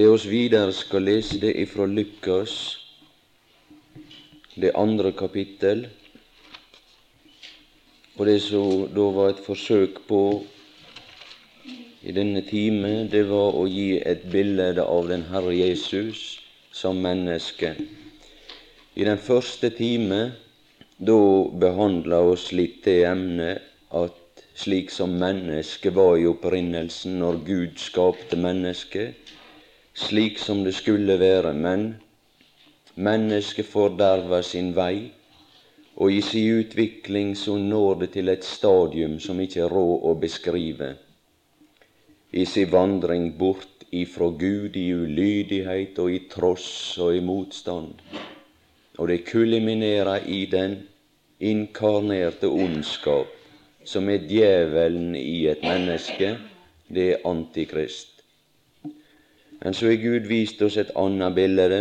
det oss videre skal lese det ifra Lukas, det andre kapittel, og det som da var et forsøk på i denne time, det var å gi et bilde av den Herre Jesus som menneske. I den første time da behandla oss litt det emnet at slik som mennesket var i opprinnelsen når Gud skapte mennesket, slik som det skulle være, men mennesket forderver sin vei, og i sin utvikling så når det til et stadium som ikke er råd å beskrive. I sin vandring bort ifra Gud i ulydighet og i tross og i motstand. Og det kuliminerer i den inkarnerte ondskap som er djevelen i et menneske, det er Antikrist. Men så har Gud vist oss et annet bilde,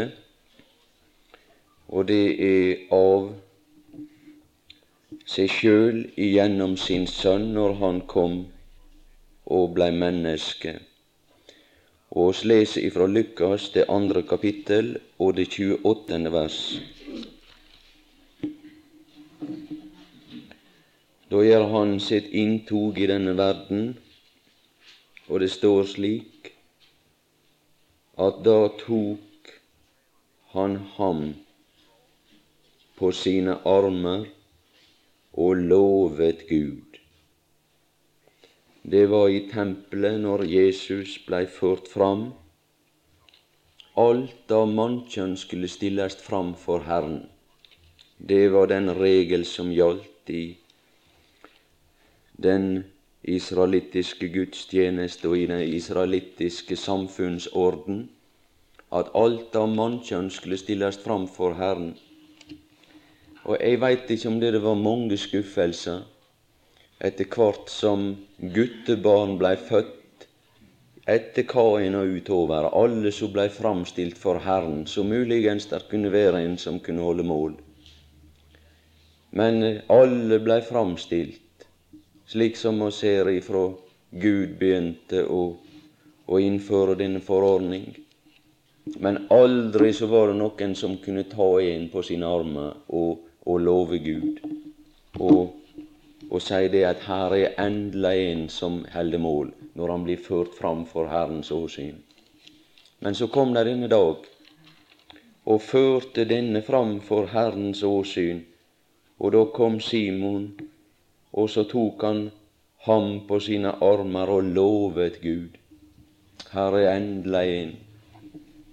og det er av seg sjøl igjennom sin sønn når han kom og blei menneske. Og oss leser ifra Lukas det andre kapittel og det 28. vers. Da gjør han sitt inntog i denne verden, og det står slik at da tok han ham på sine armer og lovet Gud. Det var i tempelet når Jesus blei ført fram. Alt av mannkjønn skulle stilles fram for Herren. Det var den regel som gjaldt i den israelittiske gudstjeneste og i den israelittiske samfunnsorden at alt av mannkjønn skulle stilles fram for Herren. Og jeg veit ikke om det var mange skuffelser etter hvert som guttebarn blei født etter Kain og utover, alle som blei framstilt for Herren, så muligens der kunne være en som kunne holde mål. Men alle blei framstilt slik som vi ser ifra Gud begynte å, å innføre denne forordning. Men aldri så var det noen som kunne ta en på sine armer og, og love Gud. Og, og si det at her er endelig en som holder mål, når han blir ført fram for Herrens åsyn. Men så kom det denne dag, og førte denne fram for Herrens åsyn. Og da kom Simon og så tok han ham på sine armer og lovet Gud. Her er endelig en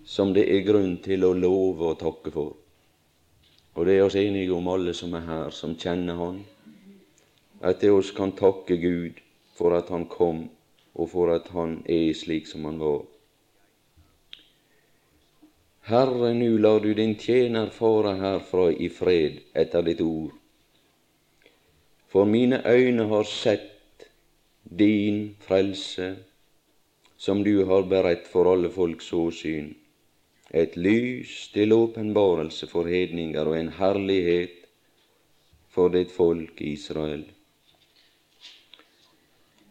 som det er grunn til å love og takke for. Og det er oss enige om, alle som er her, som kjenner Han, at det oss kan takke Gud for at Han kom, og for at Han er slik som Han var. Herre, nu lar du din tjener fare herfra i fred etter ditt ord. For mine øyne har sett din frelse, som du har beredt for alle folks åsyn, et lys til åpenbarelse for hedninger og en herlighet for ditt folk Israel.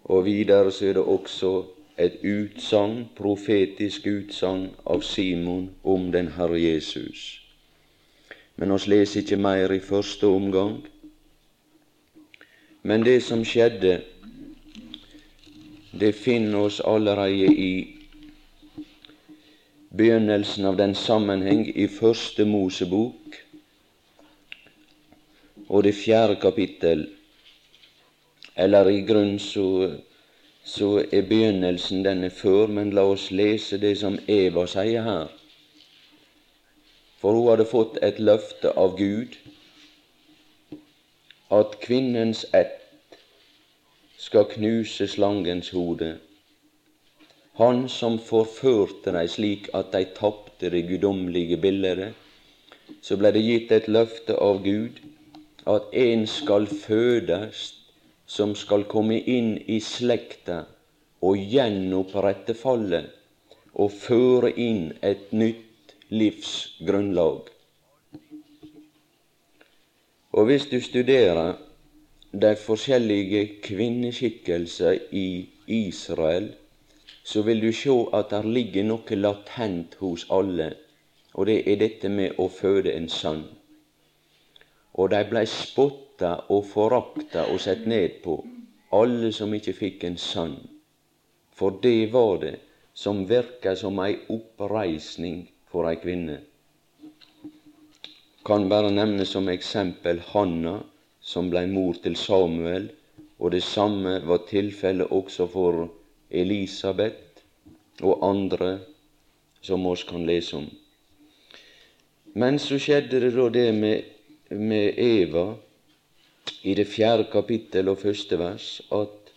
Og videre så er det også et utsagn, profetisk utsagn av Simon om den Herre Jesus. Men oss leser ikke mer i første omgang. Men det som skjedde, det finner oss allerede i begynnelsen av den sammenheng i Første Mosebok og det fjerde kapittel. Eller i grunn så, så er begynnelsen denne før, men la oss lese det som Eva sier her. For hun hadde fått et løfte av Gud at kvinnens ett skal knuse slangens hode. Han som forførte dei slik at dei tapte det guddommelige bildet, så ble det gitt et løfte av Gud at en skal fødes som skal komme inn i slekta og gjenopprette fallet og føre inn et nytt livsgrunnlag. Og hvis du studerer de forskjellige kvinneskikkelser i Israel så vil du se at der ligger noe latent hos alle, og det er dette med å føde en sønn. Og de blei spotta og forakta og sett ned på, alle som ikke fikk en sønn. For det var det som virka som ei oppreisning for ei kvinne. Kan bare nevne som eksempel Hanna, som blei mor til Samuel, og det samme var tilfellet også for Elisabeth og andre som oss kan lese om. Men så skjedde det da det med, med Eva i det fjerde kapittel og første vers at,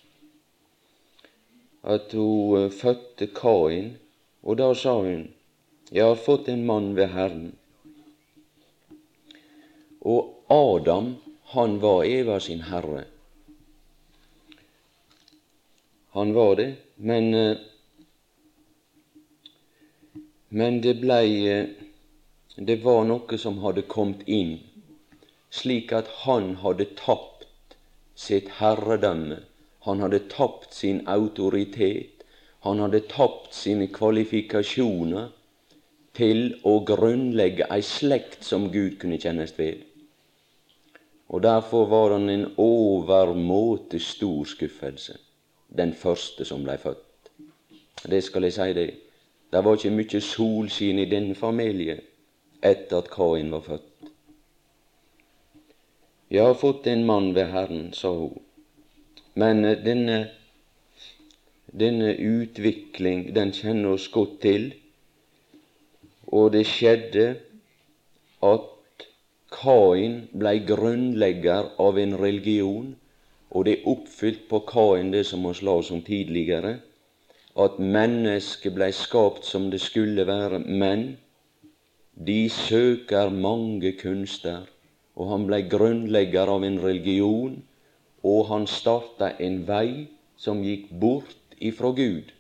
at hun eh, fødte Kain, og da sa hun Jeg har fått en mann ved Herren. Og Adam, han var Eva sin herre. Han var det, men eh, Men det blei eh, Det var noe som hadde kommet inn, slik at han hadde tapt sitt herredømme. Han hadde tapt sin autoritet. Han hadde tapt sine kvalifikasjoner til å grunnlegge ei slekt som Gud kunne kjennes ved. Og derfor var han en overmåte stor skuffelse den første som blei født. Det skal jeg si deg. Det var ikke mye solskinn i den familie etter at Kain var født. Jeg har fått en mann ved Herren, sa hun. Men eh, denne, denne utvikling, den kjenner oss godt til. Og det skjedde at Kain blei grunnlegger av en religion og det er oppfylt på Kain, det som vi la oss om tidligere, at mennesket blei skapt som det skulle være, men de søker mange kunster, og han blei grunnlegger av en religion, og han starta en vei som gikk bort ifra Gud.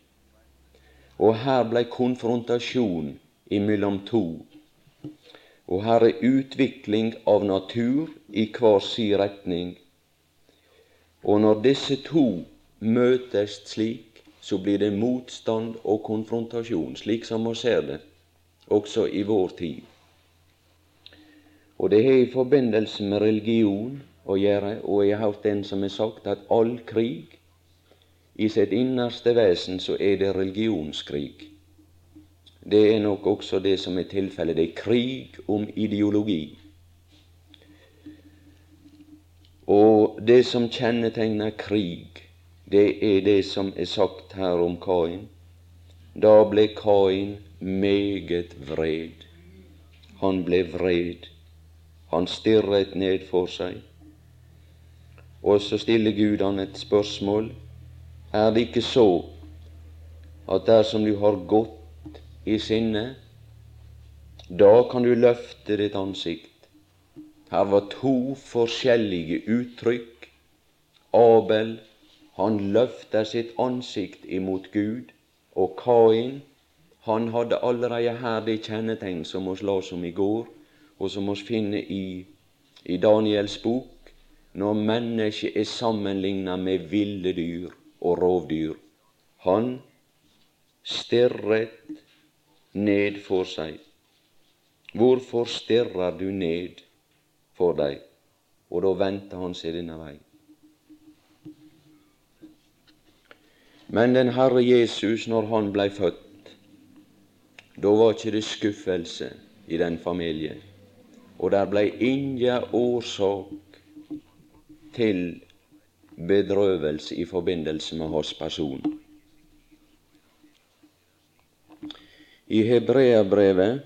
Og her blei konfrontasjon imellom to. Og her er utvikling av natur i hver si retning og når disse to møtes slik, så blir det motstand og konfrontasjon, slik som vi ser det også i vår tid. Og det har i forbindelse med religion å gjøre, og jeg har hørt en som har sagt at all krig i sitt innerste vesen så er det religionskrig. Det er nok også det som er tilfellet. Det er krig om ideologi. Og det som kjennetegner krig, det er det som er sagt her om Kain. Da ble Kain meget vred. Han ble vred. Han stirret ned for seg. Og så stiller Gud han et spørsmål. Er det ikke så at dersom du har godt i sinne, da kan du løfte ditt ansikt her var to forskjellige uttrykk. Abel, han løfter sitt ansikt imot Gud, og Kain, han hadde allerede her det kjennetegn som vi las om i går, og som vi finner i, i Daniels bok, når mennesket er sammenligna med ville dyr og rovdyr. Han stirret ned for seg. Hvorfor stirrer du ned for deg. Og da vendte han seg denne vei. Men den Herre Jesus, når han blei født, da var ikke det skuffelse i den familien. Og der blei inga årsak til bedrøvelse i forbindelse med hans person. I Hebreabrevet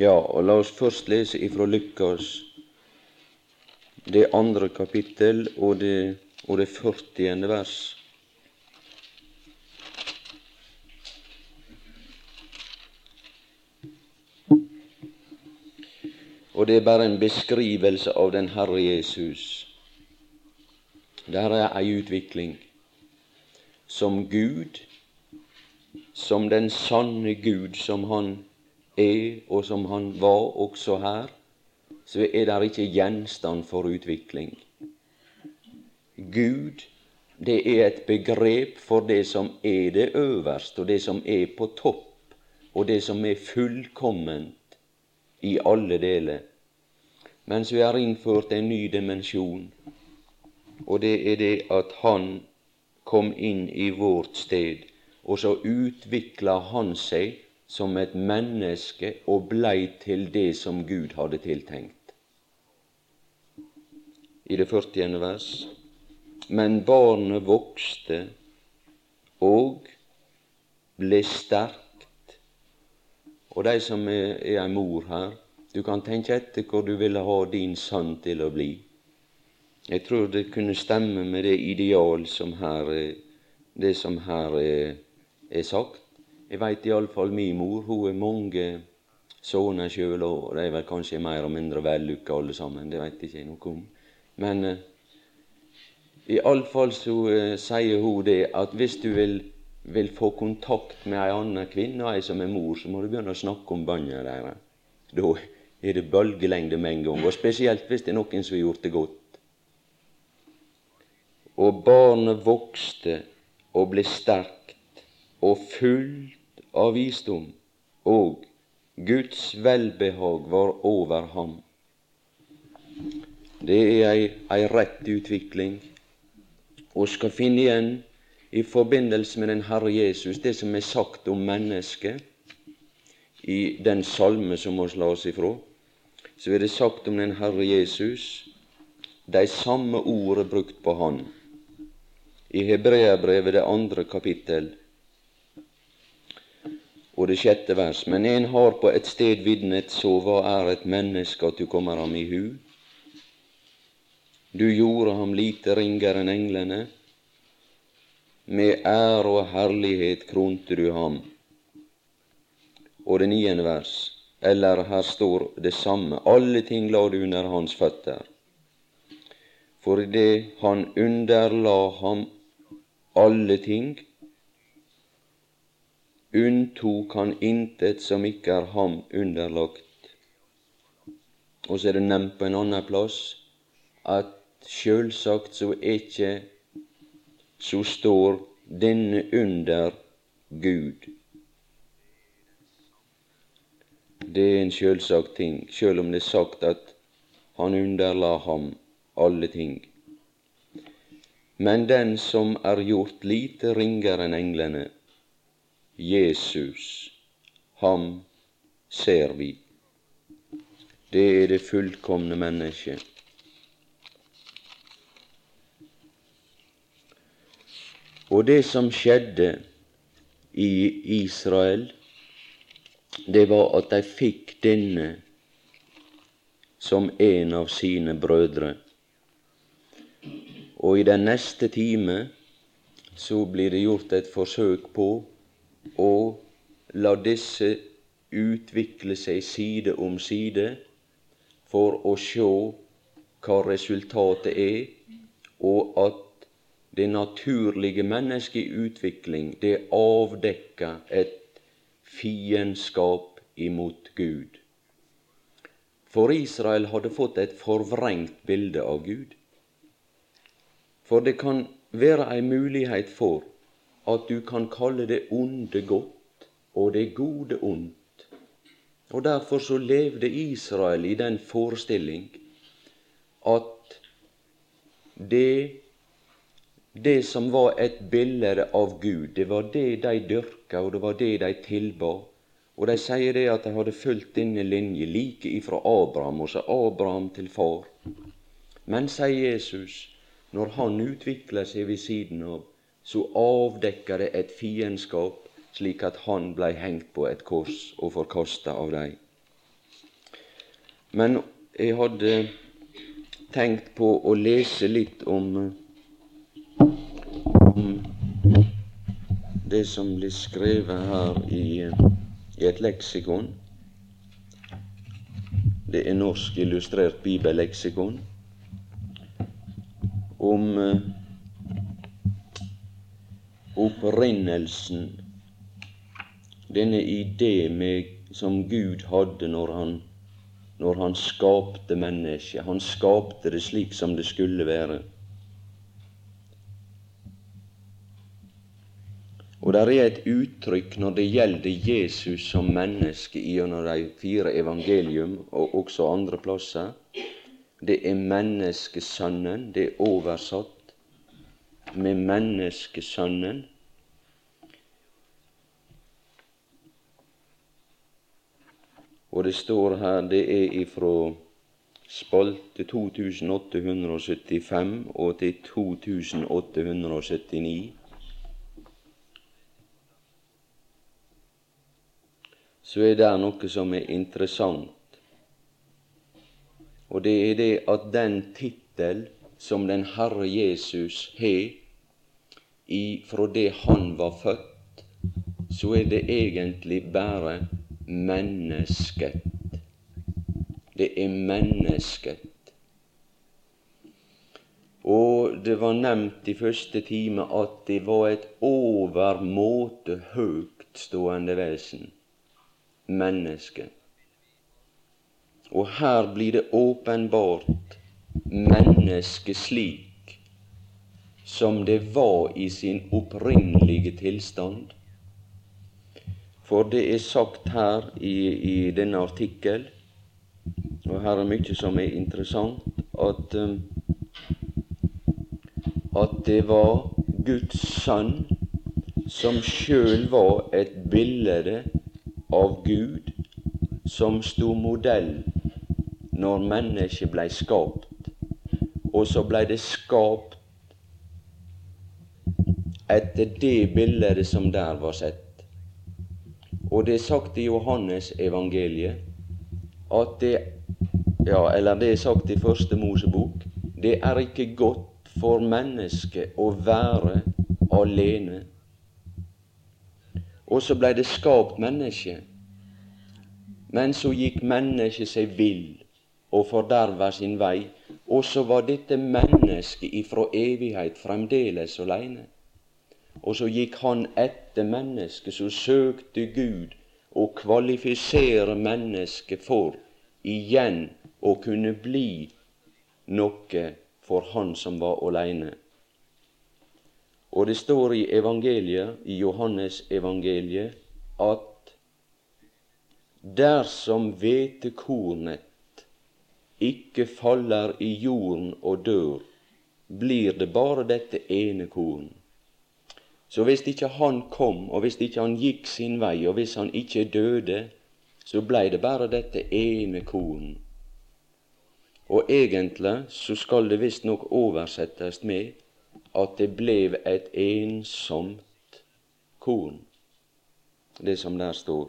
ja, og la oss først lese ifra Lukas, det andre kapittel og det, og det førtiende vers. Og det er bare en beskrivelse av den Herre Jesus. Der er ei utvikling som Gud, som den sanne Gud som Han er, og som han var også her, så er det ikke gjenstand for utvikling. Gud det er et begrep for det som er det øverste, og det som er på topp, og det som er fullkomment i alle deler. Mens vi har innført en ny dimensjon, og det er det at Han kom inn i vårt sted, og så utvikla Han seg som et menneske og blei til det som Gud hadde tiltenkt. I det 40. vers men barnet vokste og ble sterkt. Og de som er, ei mor her, du kan tenke etter hvor du ville ha din sønn til å bli. Jeg tror det kunne stemme med det ideal som her, det som her er, er sagt. Jeg veit iallfall mi mor. Hun er mange sønner sjøl, og de er vel kanskje mer og mindre vellykka alle sammen. Det veit jeg noe om. Men uh, iallfall så uh, sier hun det at hvis du vil, vil få kontakt med ei anna kvinne, ei som er mor, så må du begynne å snakke om barna deres. Da er det bølgelengde med en gang, og spesielt hvis det er noen som har gjort det godt. Og barnet vokste og ble sterkt og fullt av visdom, og Guds velbehag var over ham. Det er ei, ei rett utvikling, og skal finne igjen i forbindelse med den Herre Jesus det som er sagt om mennesket i den salme som vi la oss ifra. Så er det sagt om den Herre Jesus de samme ordene brukt på Han. I Hebreabrevet, det andre kapittel, og det sjette vers. Men en har på et sted vitnet, så hva er et menneske at du kommer ham i hu? Du gjorde ham lite ringere enn englene. Med ære og herlighet kronte du ham. Og det niende vers, eller her står det samme, alle ting la du under hans føtter. Det han underla ham alle ting, unntok han intet som ikke er ham underlagt. Og så er det nevnt på en annen plass at sjølsagt så er ikke så står denne under Gud. Det er en sjølsagt ting, sjøl om det er sagt at han underla ham alle ting. Men den som er gjort lite ringere enn englene, Jesus, ham ser vi. Det er det fullkomne mennesket. Og det som skjedde i Israel, det var at de fikk denne som en av sine brødre. Og i den neste time så blir det gjort et forsøk på og la disse utvikle seg side om side for å sjå hva resultatet er, og at det naturlige mennesket i utvikling, det avdekker et fiendskap imot Gud. For Israel hadde fått et forvrengt bilde av Gud. For det kan være ei mulighet for at du kan kalle det onde godt og det gode ondt. Og Derfor så levde Israel i den forestilling at det, det som var et bilde av Gud, det var det de dyrka, og det var det de tilba. Og de sier det at de hadde fulgt denne linje like ifra Abraham, og så Abraham til far. Men, sier Jesus, når han utvikler seg ved siden av, så avdekka det et fiendskap, slik at han blei hengt på et kors og forkasta av dei. Men jeg hadde tenkt på å lese litt om, om det som blir skrevet her i, i et leksikon. Det er Norsk illustrert bibelleksikon. Om opprinnelsen, denne idé med, som Gud hadde når han, når han skapte mennesket. Han skapte det slik som det skulle være. Og det er et uttrykk når det gjelder Jesus som menneske gjennom de fire evangelium, og også andre plasser. Det er menneskesønnen. Det er oversatt med menneskesønnen. Og det står her, det er ifra spalte 2875 og til 2879. Så er det noe som er interessant. Og det er det at den tittel som den Herre Jesus har ifra det han var født, så er det egentlig bare mennesket. Det er mennesket. Og det var nevnt i første time at det var et overmåte høytstående vesen, mennesket. Og her blir det åpenbart mennesket slik som det var i sin opprinnelige tilstand. For det er sagt her i, i denne artikkel og her er mye som er interessant, at, um, at det var Guds sønn som sjøl var et bilde av Gud, som sto modell når mennesket blei skapt. Og så blei det skapt etter det bildet som der var sett. Og det er sagt i Johannes evangeliet at det ja, eller det er sagt i Første Mosebok, det er ikke godt for mennesket å være alene. Og så blei det skapt menneske. Men så gikk mennesket seg vill og forderva sin vei, og så var dette mennesket ifra evighet fremdeles aleine. Og så gikk han etter mennesket, så søkte Gud å kvalifisere mennesket for igjen å kunne bli noe for han som var aleine. Og det står i evangeliet, i Johannes evangeliet, at dersom hvetekornet ikke faller i jorden og dør, blir det bare dette ene korn. Så hvis ikke han kom, og hvis ikke han gikk sin vei, og hvis han ikke døde, så blei det bare dette ene korn. Og egentlig så skal det visstnok oversettes med at det ble et ensomt korn, det som der står.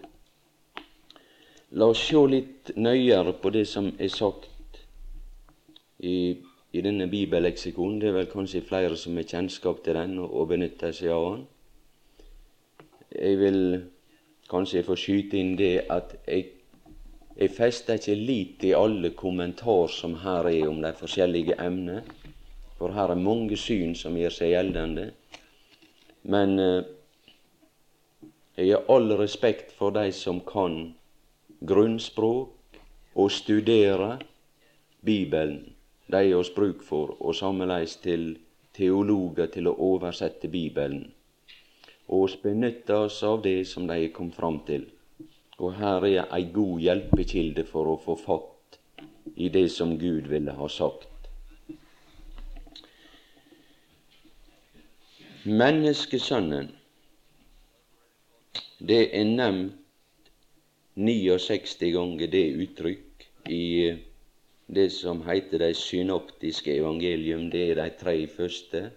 La oss se litt nøyere på det som er sagt i, i denne bibelleksikonen. Det er vel kanskje flere som har kjennskap til den og, benytter seg av den. Jeg vil kanskje få skyte inn det at jeg jeg fester ikke lit til alle kommentar som her er om de forskjellige emner, for her er mange syn som gjør seg gjeldende. Men eh, jeg har all respekt for de som kan grunnspråk og studere Bibelen. De er oss bruk for, og sammeleis til teologer til å oversette Bibelen. Og oss benytte oss av det som de kom fram til. Og her er ei god hjelpekilde for å få fatt i det som Gud ville ha sagt. Menneskesønnen, det er nevnt 69 ganger det uttrykk i det som heiter de synoptiske evangelium. Det er de tre første.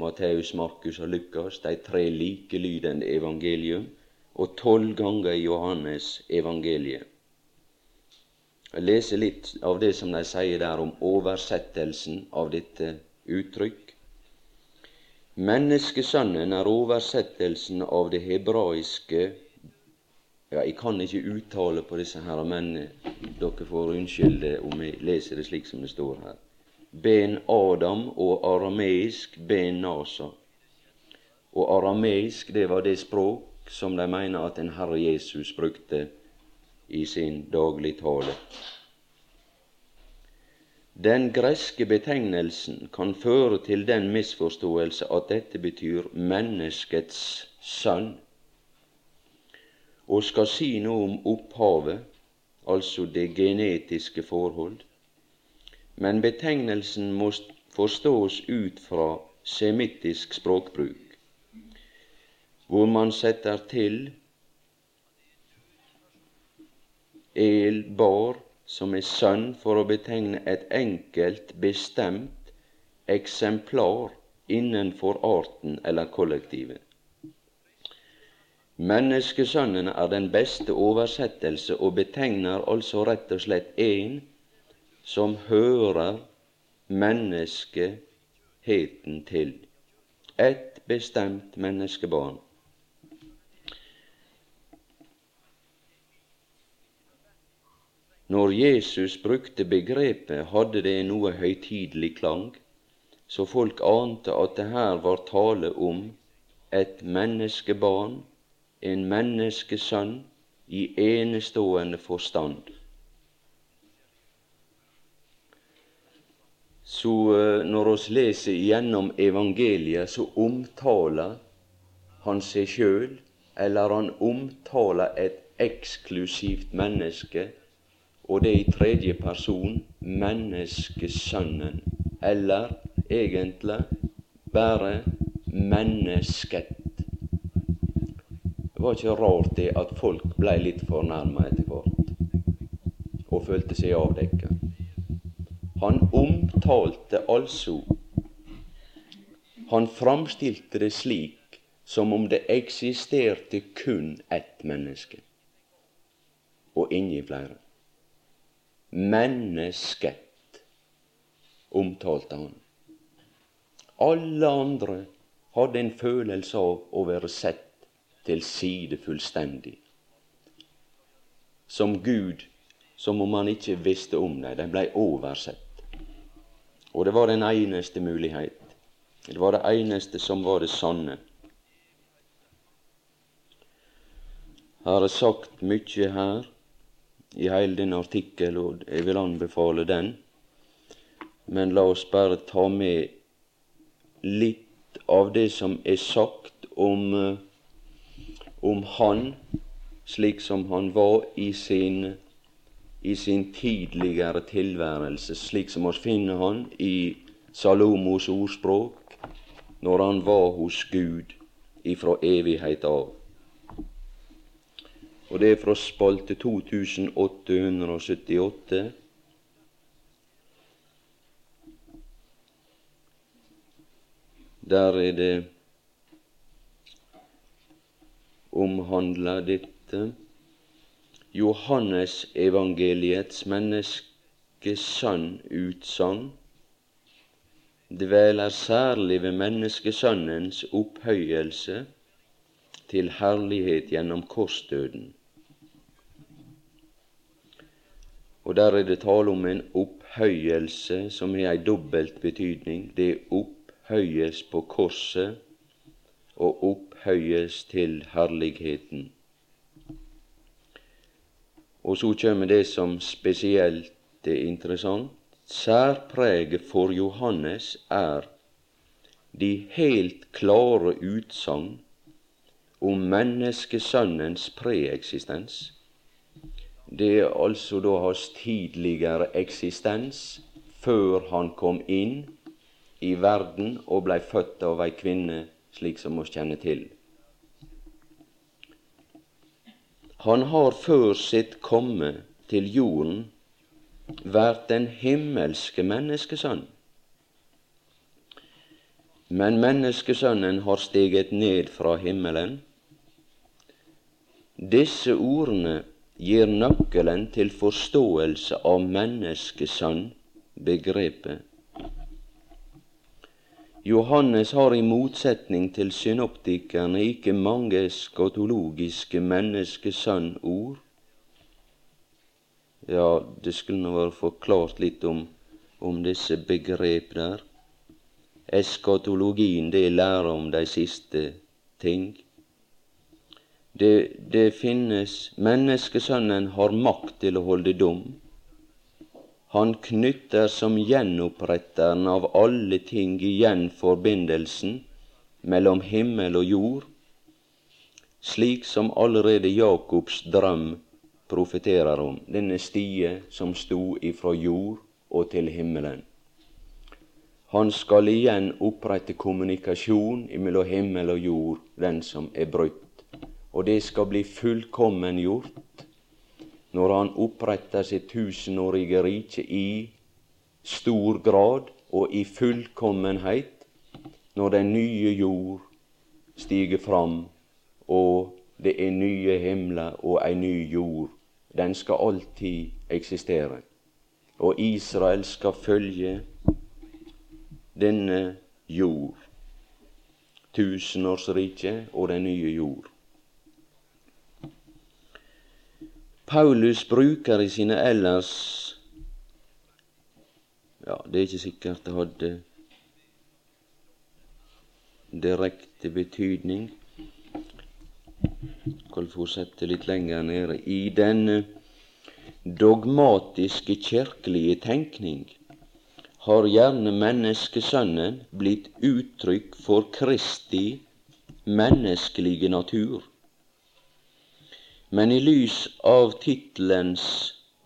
Matteus, Markus og Lukas, de tre likelydende evangelium og tolv ganger Johannes evangeliet. Jeg leser litt av det som de sier der om oversettelsen av dette uttrykk. Menneskesønnen er oversettelsen av det hebraiske ja, Jeg kan ikke uttale på disse her, men dere får unnskylde om jeg leser det slik som det står her. Ben Adam og arameisk Ben Nasa. Og arameisk, det var det språk som de mener at en Herre Jesus brukte i sin dagligtale. Den greske betegnelsen kan føre til den misforståelse at dette betyr menneskets sønn, og skal si noe om opphavet, altså det genetiske forhold. Men betegnelsen må forstås ut fra semittisk språkbruk, hvor man setter til el bar som er sønn for å betegne et enkelt, bestemt eksemplar innenfor arten eller kollektivet. Menneskesønnen er den beste oversettelse og betegner altså rett og slett en som hører menneskeheten til. Et bestemt menneskebarn. Når Jesus brukte begrepet, hadde det noe høytidelig klang, så folk ante at det her var tale om et menneskebarn, en menneskesønn, i enestående forstand. Så eh, når oss leser gjennom evangeliet, så omtaler han seg sjøl, eller han omtaler et eksklusivt menneske og det i tredje person menneskesønnen, eller egentlig bare mennesket. Var ikke rart det at folk blei litt fornærma etter hvert og følte seg avdekka. Han omtalte altså Han framstilte det slik som om det eksisterte kun ett menneske, og ingen flere. Mennesket omtalte han. Alle andre hadde en følelse av å være sett til side fullstendig. Som Gud, som om han ikke visste om det. De blei oversett. Og det var den eneste mulighet. Det var det eneste som var det sanne. Har jeg sagt mye her i hele denne artikkel, og jeg vil anbefale den. Men la oss bare ta med litt av det som er sagt om, eh, om han, slik som han var i sin, i sin tidligere tilværelse, slik som vi finner han i Salomos ordspråk, når han var hos Gud ifra evighet av. Og det er fra spalte 2878. Der er det omhandla dette Johannes evangeliets menneskesønn-utsagn dveler særlig ved menneskesønnens opphøyelse til herlighet gjennom korsdøden. Og der er det tale om en opphøyelse som har ei dobbelt betydning. Det opphøyes på korset og opphøyes til herligheten. Og så kommer det som spesielt er interessant. Særpreget for Johannes er de helt klare utsagn om menneskesønnens preeksistens det er altså da hans tidligere eksistens før han kom inn i verden og blei født av ei kvinne, slik som oss kjenner til. Han har før sitt komme til jorden vært den himmelske menneskesønn. Men menneskesønnen har steget ned fra himmelen. Disse ordene gir nøkkelen til forståelse av menneskesønn-begrepet. Johannes har i motsetning til synoptikerne ikke mange skatologiske menneskesønn-ord. Ja, det skulle nå vært forklart litt om, om disse begrep der. Eskatologien, det lærer om de siste ting. Det, det finnes Menneskesønnen har makt til å holde dom. Han knytter som gjenoppretteren av alle ting igjen forbindelsen mellom himmel og jord, slik som allerede Jakobs drøm profeterer om, denne stie som sto ifra jord og til himmelen. Han skal igjen opprette kommunikasjon mellom himmel og jord, den som er brutt. Og det skal bli fullkommen gjort når han oppretter sitt tusenårige rike i stor grad og i fullkommenhet, når den nye jord stiger fram, og det er nye himler og ei ny jord. Den skal alltid eksistere. Og Israel skal følge denne jord, tusenårsriket og den nye jord. Paulus bruker i sine ellers Ja, det er ikke sikkert det hadde direkte betydning. Skal fortsette litt lenger nede. I denne dogmatiske kirkelige tenkning har gjerne menneskesønnen blitt uttrykk for Kristi menneskelige natur. Men i lys av tittelens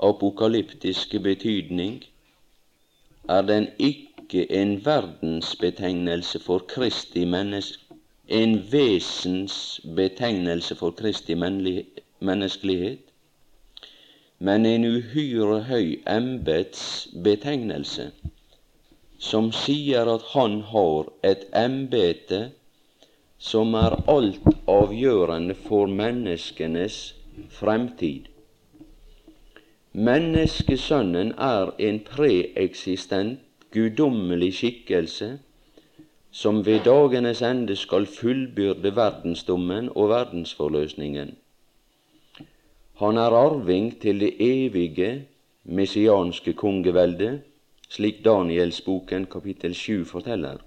apokalyptiske betydning er den ikke en verdensbetegnelse for Kristi menneske, en vesensbetegnelse for Kristi menneskelighet, men en uhyre høy embetsbetegnelse som sier at han har et embete som er altavgjørende for menneskenes fremtid. Menneskesønnen er en preeksistent, guddommelig skikkelse som ved dagenes ende skal fullbyrde verdensdommen og verdensforløsningen. Han er arving til det evige messianske kongeveldet, slik Danielsboken kapittel 7 forteller.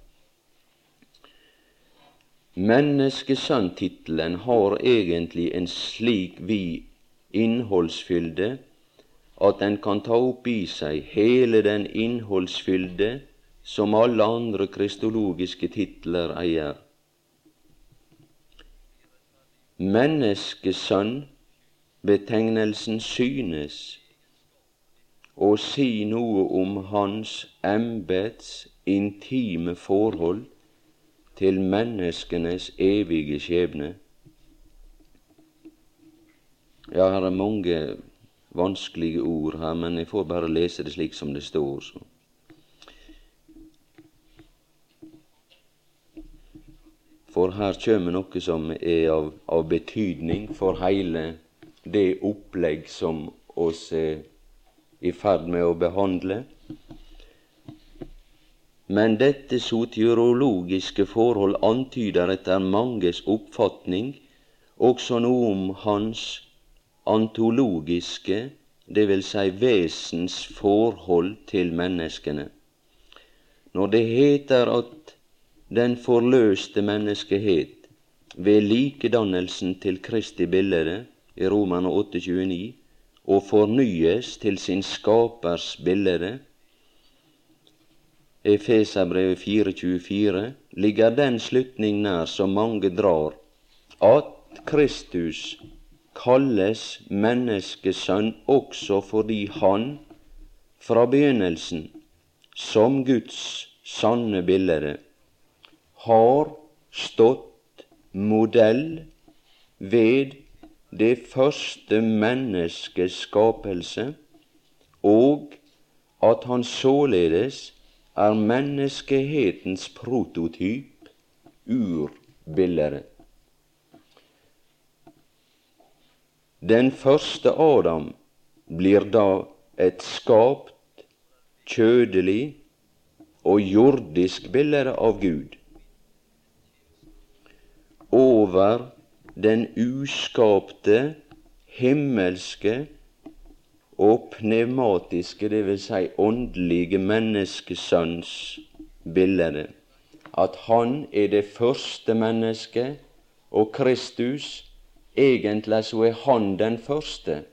Menneskesønntittelen har egentlig en slik vid innholdsfylde at den kan ta opp i seg hele den innholdsfylde som alle andre kristologiske titler eier. Menneskesønn, betegnelsen synes å si noe om hans embets intime forhold til menneskenes evige skjebne. Ja, her er mange vanskelige ord her, men jeg får bare lese det slik som det står. Så. For her kjem noe som er av, av betydning for heile det opplegg som oss er i ferd med å behandle. Men dette sotiorologiske forhold antyder etter manges oppfatning også noe om hans antologiske, dvs. Si vesens forhold til menneskene. Når det heter at den forløste menneskehet ved likedannelsen til Kristi bilde i Romerne 8,29 og fornyes til sin skapers bilde, Efeserbrevet 4.24, ligger den slutning nær som mange drar, at Kristus kalles menneskesønn også fordi han fra begynnelsen, som Guds sanne bilde, har stått modell ved det første menneskes skapelse, og at han således er menneskehetens prototyp, urbildet. Den første Adam blir da et skapt, kjødelig og jordisk bilde av Gud. Over den uskapte, himmelske og pneumatiske, dvs. Si åndelige menneskesønns bilde. At han er det første mennesket, og Kristus egentlig så er han den første.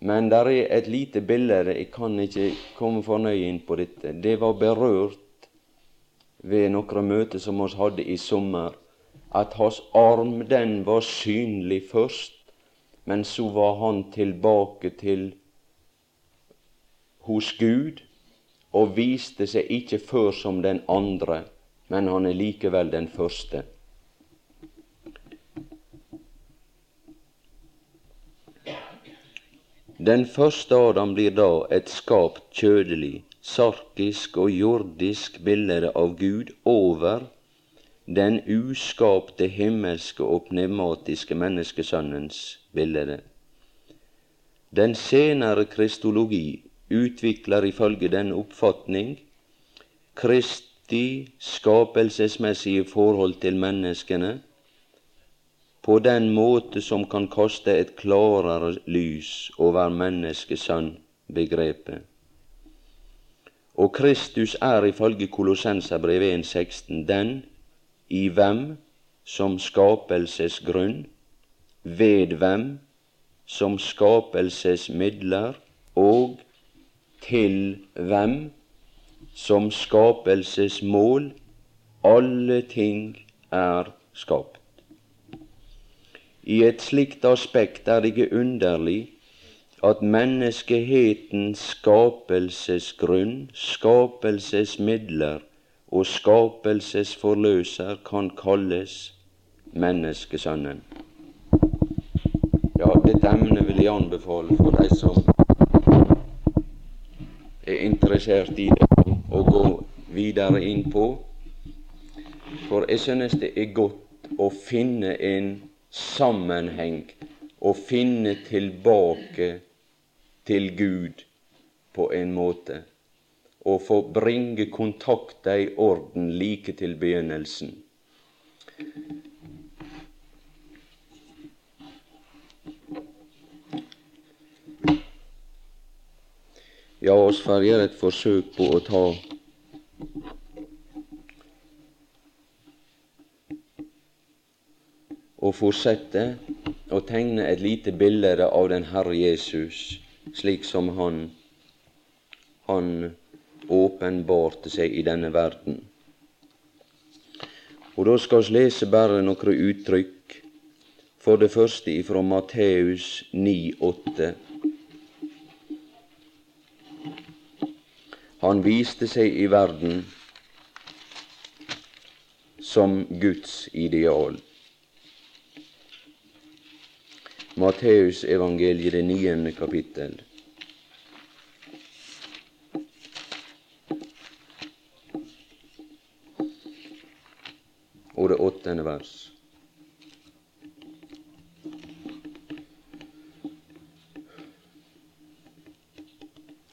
Men der er et lite bilde, jeg kan ikke komme for nøye inn på dette. Det var berørt ved noen møter som vi hadde i sommer, at hans arm den var synlig først, men så var han tilbake til hos Gud og viste seg ikke før som den andre, men han er likevel den første. Den første Adam blir da et skapt kjødelig, sarkisk og jordisk bilde av Gud over den uskapte himmelske og pneumatiske menneskesønnens bilde. Den senere kristologi utvikler ifølge denne oppfatning Kristi skapelsesmessige forhold til menneskene på den måte som kan kaste et klarere lys over menneskesønn-begrepet. Og Kristus er ifølge Kolossenserbrevet 1,16 den i hvem som skapelsesgrunn, ved hvem som skapelsesmidler og til hvem som skapelsesmål alle ting er skapt. I et slikt aspekt er det ikke underlig at menneskehetens skapelsesgrunn, skapelsesmidler og skapelsesforløser kan kalles menneskesønnen. Ja, dette emnet vil jeg anbefale for de som er interessert i det, å gå videre inn på. For jeg synes det er godt å finne en sammenheng å finne tilbake til Gud på en måte, og få bringe kontakta i orden like til begynnelsen. Ja, oss får gjøre et forsøk på å ta og fortsette å tegne et lite bilde av den Herre Jesus, slik som han, han åpenbarte seg i denne verden. Og Da skal vi lese bare noen uttrykk. For det første ifra Matteus 9,8. Han viste seg i verden som Guds ideal. Matteus evangeliet, det niende kapittel. Og det åttende vers.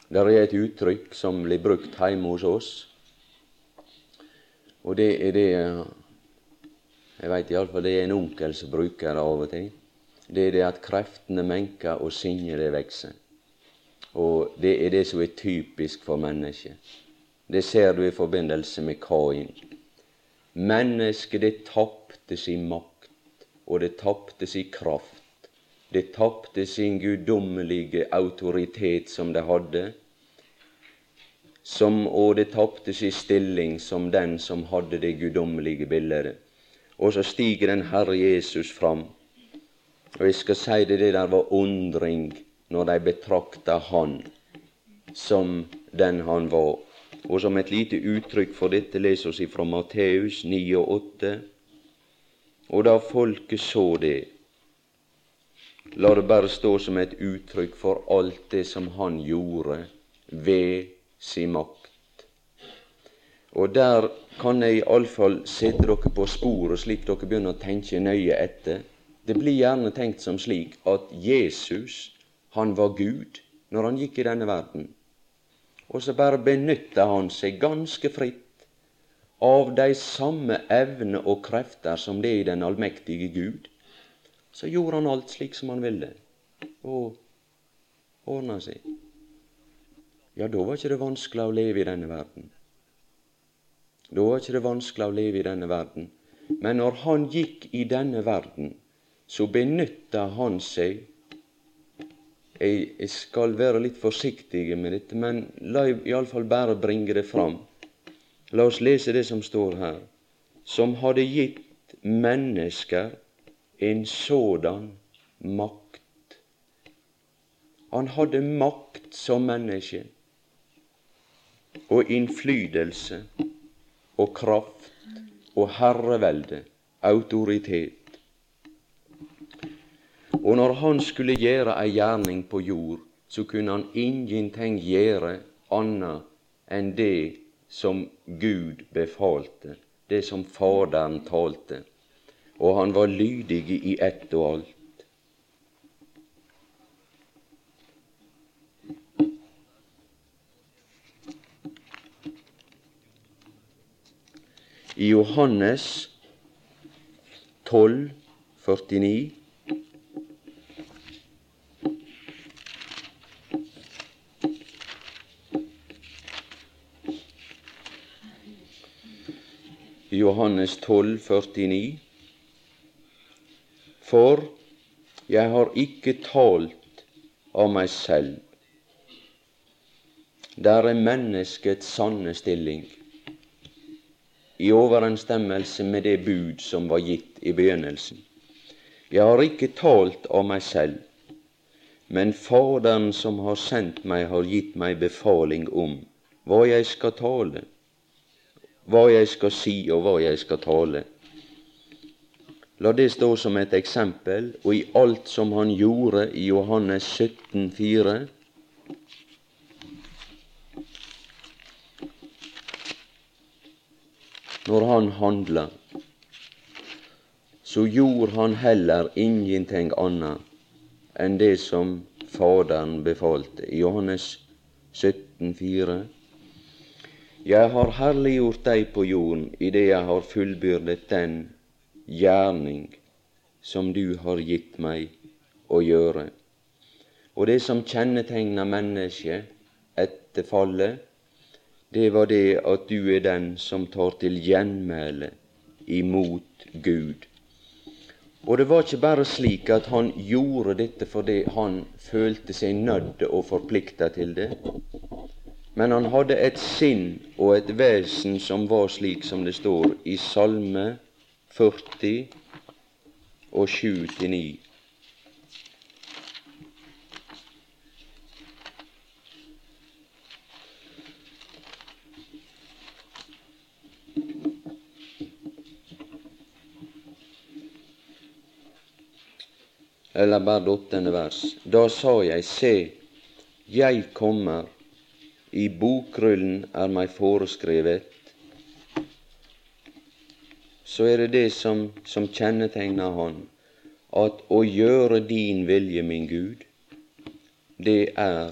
Der er et uttrykk som blir brukt hjemme hos oss, og det er det Jeg veit iallfall det er en onkel som bruker det av og til det er det at kreftene menker og sinnet det vokser. Og det er det som er typisk for mennesket. Det ser du i forbindelse med Kain. Mennesket det tapte sin makt, og det tapte sin kraft. Det tapte sin guddommelige autoritet som det hadde, som, og det tapte sin stilling som den som hadde det guddommelige bildet. Og så stiger den Herre Jesus fram og jeg skal si det, det der var undring når de betrakta han som den han var. Og som et lite uttrykk for dette leser vi fra Matteus 9 og 8. Og da folket så det, la det bare stå som et uttrykk for alt det som han gjorde ved sin makt. Og der kan jeg iallfall sette dere på sporet, slik dere begynner å tenke nøye etter. Det blir gjerne tenkt som slik at Jesus, han var Gud når han gikk i denne verden. Og så bare benytta han seg ganske fritt av de samme evner og krefter som det er i den allmektige Gud. Så gjorde han alt slik som han ville, og ordna seg. Ja, da var ikke det vanskelig å leve i denne verden. Da var ikke det vanskelig å leve i denne verden. Men når han gikk i denne verden, så benytta han seg Jeg skal være litt forsiktig med dette, men la iallfall bare bringe det fram. La oss lese det som står her. Som hadde gitt mennesker en sådan makt. Han hadde makt som menneske og innflytelse og kraft og herrevelde, autoritet. Og når han skulle gjøre ei gjerning på jord, så kunne han ingenting gjøre annet enn det som Gud befalte, det som Faderen talte. Og han var lydig i ett og alt. I Johannes 12, 49 Johannes 12, 49. For jeg har ikke talt av meg selv. Der er menneskets sanne stilling i overensstemmelse med det bud som var gitt i begynnelsen. Jeg har ikke talt av meg selv, men Faderen som har sendt meg, har gitt meg befaling om hva jeg skal tale hva jeg skal si, og hva jeg skal tale. La det stå som et eksempel, og i alt som han gjorde i Johannes 17, 4, Når han handla, så gjorde han heller ingenting annet enn det som Faderen befalte. I Johannes 17, 4, jeg har herliggjort deg på jorden idet jeg har fullbyrdet den gjerning som du har gitt meg å gjøre. Og det som kjennetegna mennesket etter fallet, det var det at du er den som tar til gjenmæle imot Gud. Og det var ikke bare slik at han gjorde dette fordi han følte seg nødt og forplikta til det. Men han hadde et sinn og et vesen som var slik som det står i Salme 40 og 7-9. Eller bare det åttende vers. Da sa jeg, se, jeg kommer i bokrullen er meg foreskrevet, så er det det som, som kjennetegner Han, at å gjøre din vilje, min Gud, det er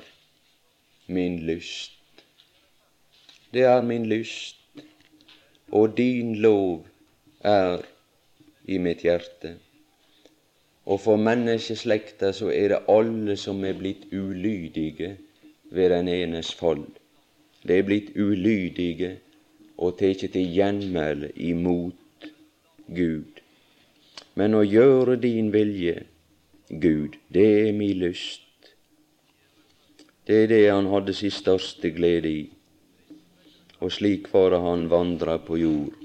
min lyst. Det er min lyst, og din lov er i mitt hjerte. Og for menneskeslekta så er det alle som er blitt ulydige ved den enes fall. De er blitt ulydige og tatt til gjenmæle imot Gud. Men å gjøre din vilje, Gud, det er mi lyst. Det er det han hadde sin største glede i. Og slik var det han vandra på jord.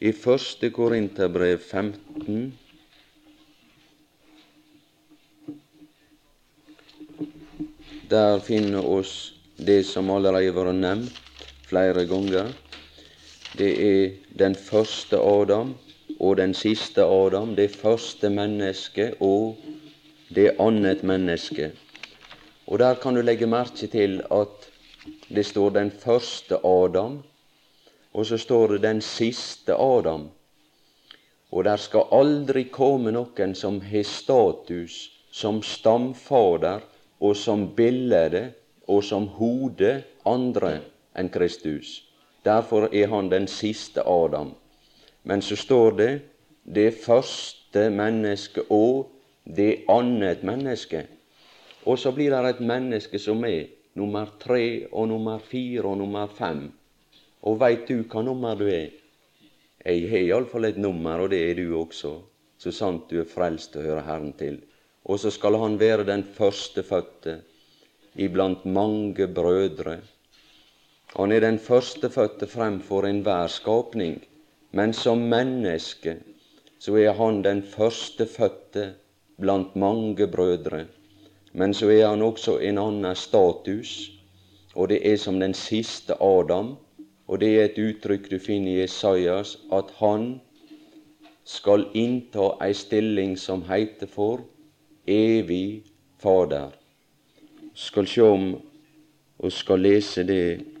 I første Korinterbrev 15 Der finner oss det som allerede har vært nevnt flere ganger. Det er den første Adam og den siste Adam, det første mennesket og det annet menneske. Og der kan du legge merke til at det står den første Adam, og så står det den siste Adam. Og der skal aldri komme noen som har status som stamfader og som bilde og som hode andre enn Kristus. Derfor er han den siste Adam. Men så står det det første mennesket og det annet menneske. Og så blir det et menneske som er nummer tre og nummer fire og nummer fem. Og veit du hva nummer du er? Jeg har iallfall et nummer, og det er du også, så sant du er frelst og hører Herren til. og så skal han være den førstefødte iblant mange brødre. Han er den førstefødte fremfor enhver skapning, men som menneske så er han den førstefødte blant mange brødre. Men så er han også en annen status, og det er som den siste Adam. Og det er et uttrykk du finner i Esaias, at han skal innta ei stilling som heiter for evig Fader. Skal sjå om og skal lese det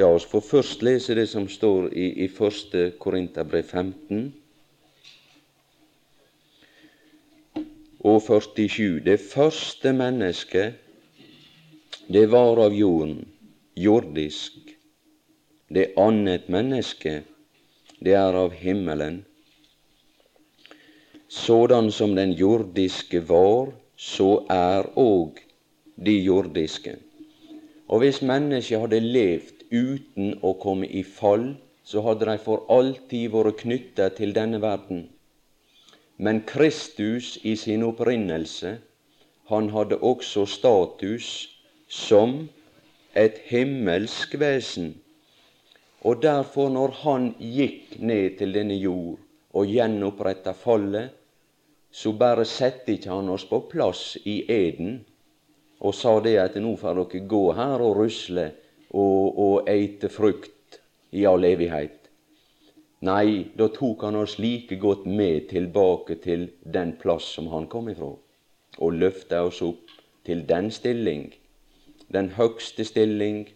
Ja, oss får først lese det som står i, i 1. Korinterbrev 15 og 47. Det første mennesket, det var av jorden, jordisk. Det annet menneske, det er av himmelen. Sådan som den jordiske var, så er òg de jordiske. Og hvis mennesket hadde levd uten å komme i fall, så hadde de for alltid vært knytta til denne verden. Men Kristus i sin opprinnelse, han hadde også status som et himmelsk vesen. Og derfor, når han gikk ned til denne jord og gjenoppretta fallet, så bare sette ikke han oss på plass i eden og sa det at nå får dere gå her og rusle og, og eite frukt i all evighet. Nei, da tok han oss like godt med tilbake til den plass som han kom ifra, og løfta oss opp til den stilling, den høgste stilling,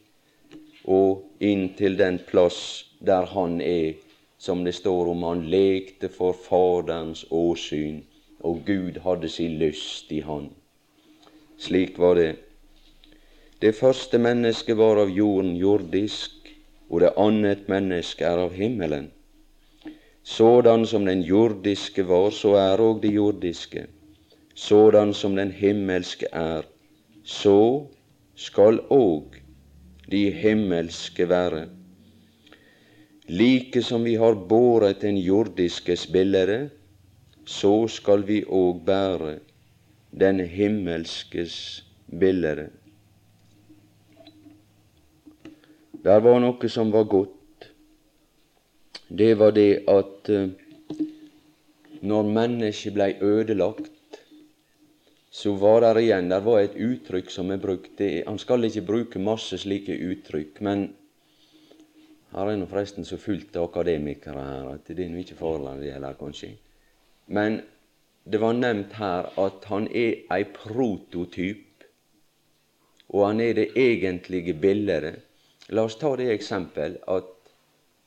og inn til den plass der han er, som det står om han lekte for Faderens åsyn og Gud hadde sin lyst i han. Slik var det. Det første mennesket var av jorden jordisk, og det annet menneske er av himmelen. Sådan som den jordiske var, så er òg det jordiske. Sådan som den himmelske er, så skal òg de himmelske være. Like som vi har båret den jordiskes bilde, så skal vi òg bære den himmelskes bilde. Der var noe som var godt. Det var det at eh, når mennesket blei ødelagt, så var der igjen Der var et uttrykk som er brukt. Han skal ikke bruke masse slike uttrykk, men her er nå forresten så fullt av akademikere her at det er nå ikke farlig, det heller, kanskje. Men det var nevnt her at han er ei prototyp, og han er det egentlige bildet. La oss ta det eksempel at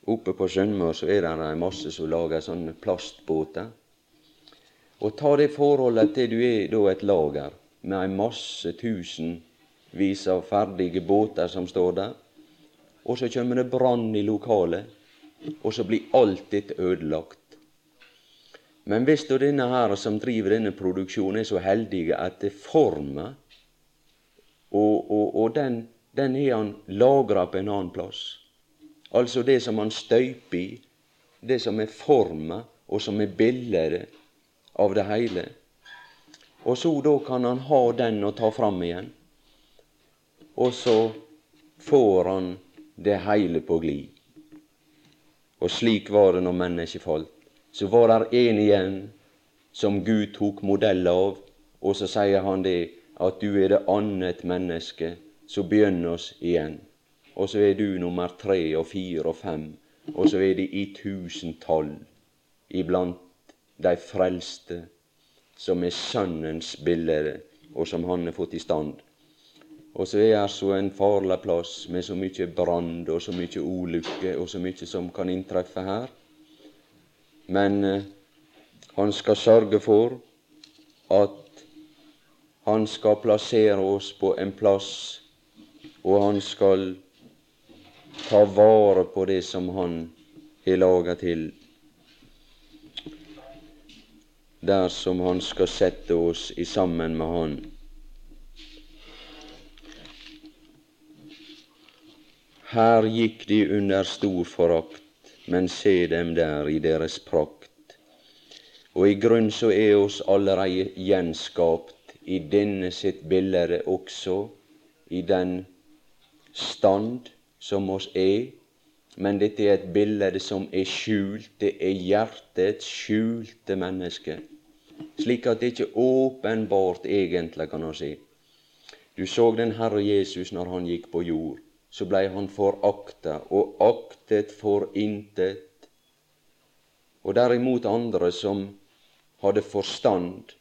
oppe på Sunnmøre så er det en masse som lager sånne plastbåter. Og ta det forholdet til du er da et lager med en masse tusenvis av ferdige båter som står der, og så kommer det brann i lokalet, og så blir alt dette ødelagt. Men hvis da denne her som driver denne produksjonen, er så heldige at det former Og, og, og den, den har han lagra på en annen plass. Altså det som han støyper i, det som er forma, og som er bildet av det hele. Og så da kan han ha den og ta fram igjen. Og så får han det hele på glid. Og slik var det når mennesket falt så var der en igjen som Gud tok modell av, og så sier han det at du er det annet menneske, så begynn oss igjen. Og så er du nummer tre og fire og fem, og så er de i tusentall iblant de frelste, som er Sønnens bilde, og som Han har fått i stand. Og så er det så en farlig plass med så mye brann og så mye ulykke og så mye som kan inntreffe her. Men eh, han skal sørge for at han skal plassere oss på en plass, og han skal ta vare på det som han har laga til. Der som han skal sette oss i sammen med han. Her gikk de under stor forakt men se dem der i deres prakt. Og i grunn så er oss allereie gjenskapt i denne sitt bilde også, i den stand som oss er. Men dette er et bilde som er skjult. Det er hjertets skjulte menneske. Slik at det ikke åpenbart egentlig kan å si. Du så den Herre Jesus når han gikk på jord. Så blei han forakta og aktet for intet. Og derimot andre som hadde forstand,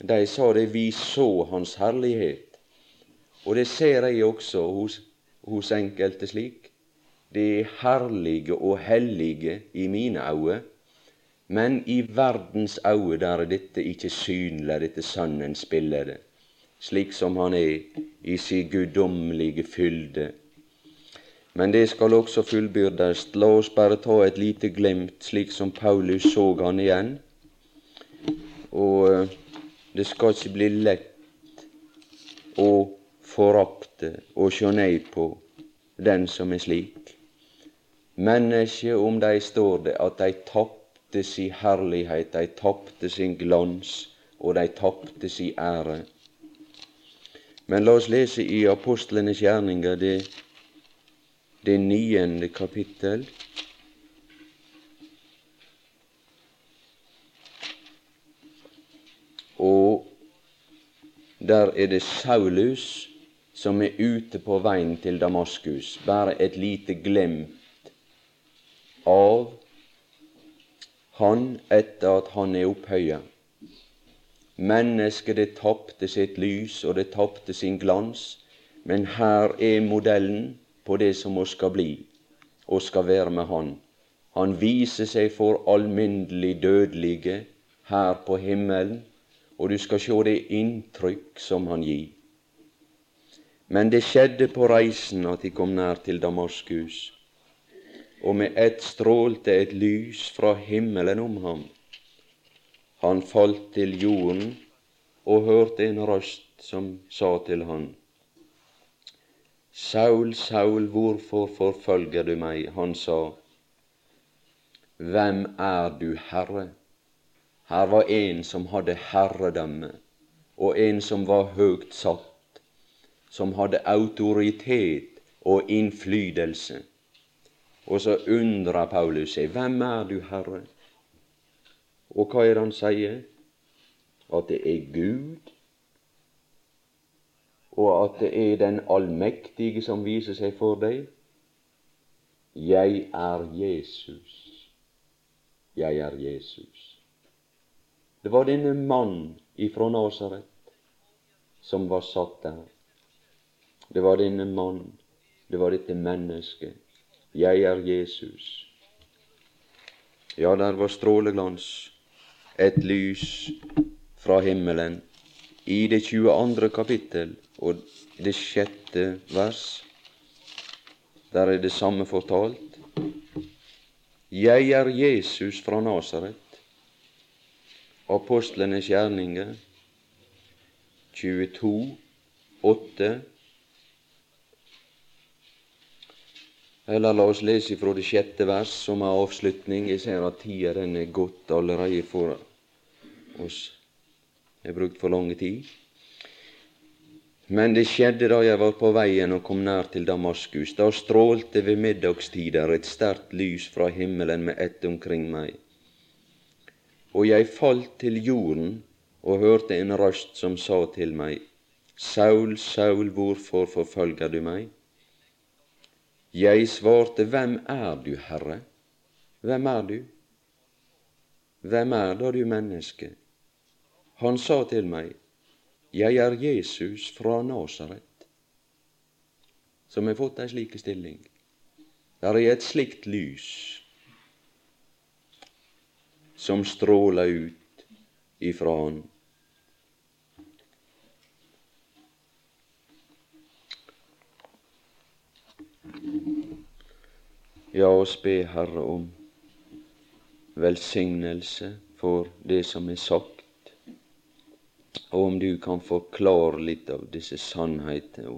de sa det vi så Hans herlighet. Og det ser jeg også hos, hos enkelte slik. Det er herlige og hellige i mine øyne, men i verdens øyne der er dette ikke synlig, dette sannens bilde slik som han er i si guddommelige fylde. Men det skal også fullbyrdes. La oss bare ta et lite glimt, slik som Paulus så han igjen. Og eh, det skal ikke bli lett å forakte og sjå nei på den som er slik. Mennesket, om dei står det, at dei tapte si herlighet, dei tapte sin glans, og dei tapte si ære. Men la oss lese i apostlenes gjerninger, det, det niende kapittel. Og der er det Saulus som er ute på veien til Damaskus. Bare et lite glimt av han etter at han er opphøya. Mennesket det tapte sitt lys, og det tapte sin glans. Men her er modellen på det som vi skal bli, og skal være med Han. Han viser seg for alminnelig dødelige her på himmelen, og du skal sjå det inntrykk som han gir. Men det skjedde på reisen at de kom nær til Damaskus, og med ett strålte et lys fra himmelen om ham. Han falt til jorden og hørte en røst som sa til han, Saul, Saul, hvorfor forfølger du meg? Han sa, Hvem er du, Herre? Her var en som hadde herredømme, og en som var høgt satt, som hadde autoritet og innflytelse. Og så undrer Paulus seg, Hvem er du, Herre? Og hva er det han sier? At det er Gud, og at det er den allmektige som viser seg for deg. Jeg er Jesus. Jeg er Jesus. Det var denne mannen ifra Nasaret som var satt der. Det var denne mannen, det var dette mennesket. Jeg er Jesus. Ja, der var stråleglans et lys fra himmelen i det 22. kapittel og det sjette vers. Der er det samme fortalt. Jeg er Jesus fra Nasaret. Apostlenes gjerninger 22, 8. Eller la oss lese ifra det sjette vers, som er avslutning. Jeg ser at tida den er gått allerede for oss. Jeg har brukt for lang tid. Men det skjedde da jeg var på veien og kom nær til Damaskus. Da strålte ved middagstider et sterkt lys fra himmelen med ett omkring meg. Og jeg falt til jorden og hørte en røst som sa til meg, Saul, Saul, hvorfor forfølger du meg? Jeg svarte, Hvem er du, Herre? Hvem er du? Hvem er da du menneske? Han sa til meg, Jeg er Jesus fra Nasaret, som har fått ei slik stilling. Der er et slikt lys som stråler ut ifra Han. Ja, oss be Herre om velsignelse for det som er sagt, og om du kan forklare litt av disse sannhetene.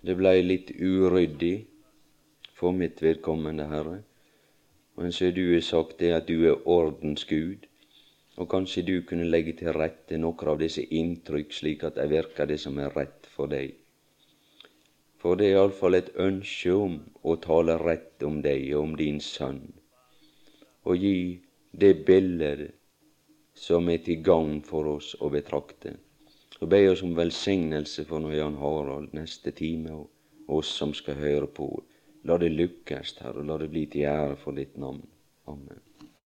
Det blei litt uryddig for mitt vedkommende, Herre. Men så du sagt det at du er ordens Gud, Og kanskje du kunne legge til rette noen av disse inntrykk, slik at det virker det som er rett for deg. For det er iallfall et ønske om å tale rett om deg og om din sønn, og gi det bildet som er til gagn for oss å betrakte. Ber jeg oss om velsignelse for noe, Jan Harald neste time, og oss som skal høre på. La det lykkes, Herre, og la det bli til ære for ditt navn. Amen.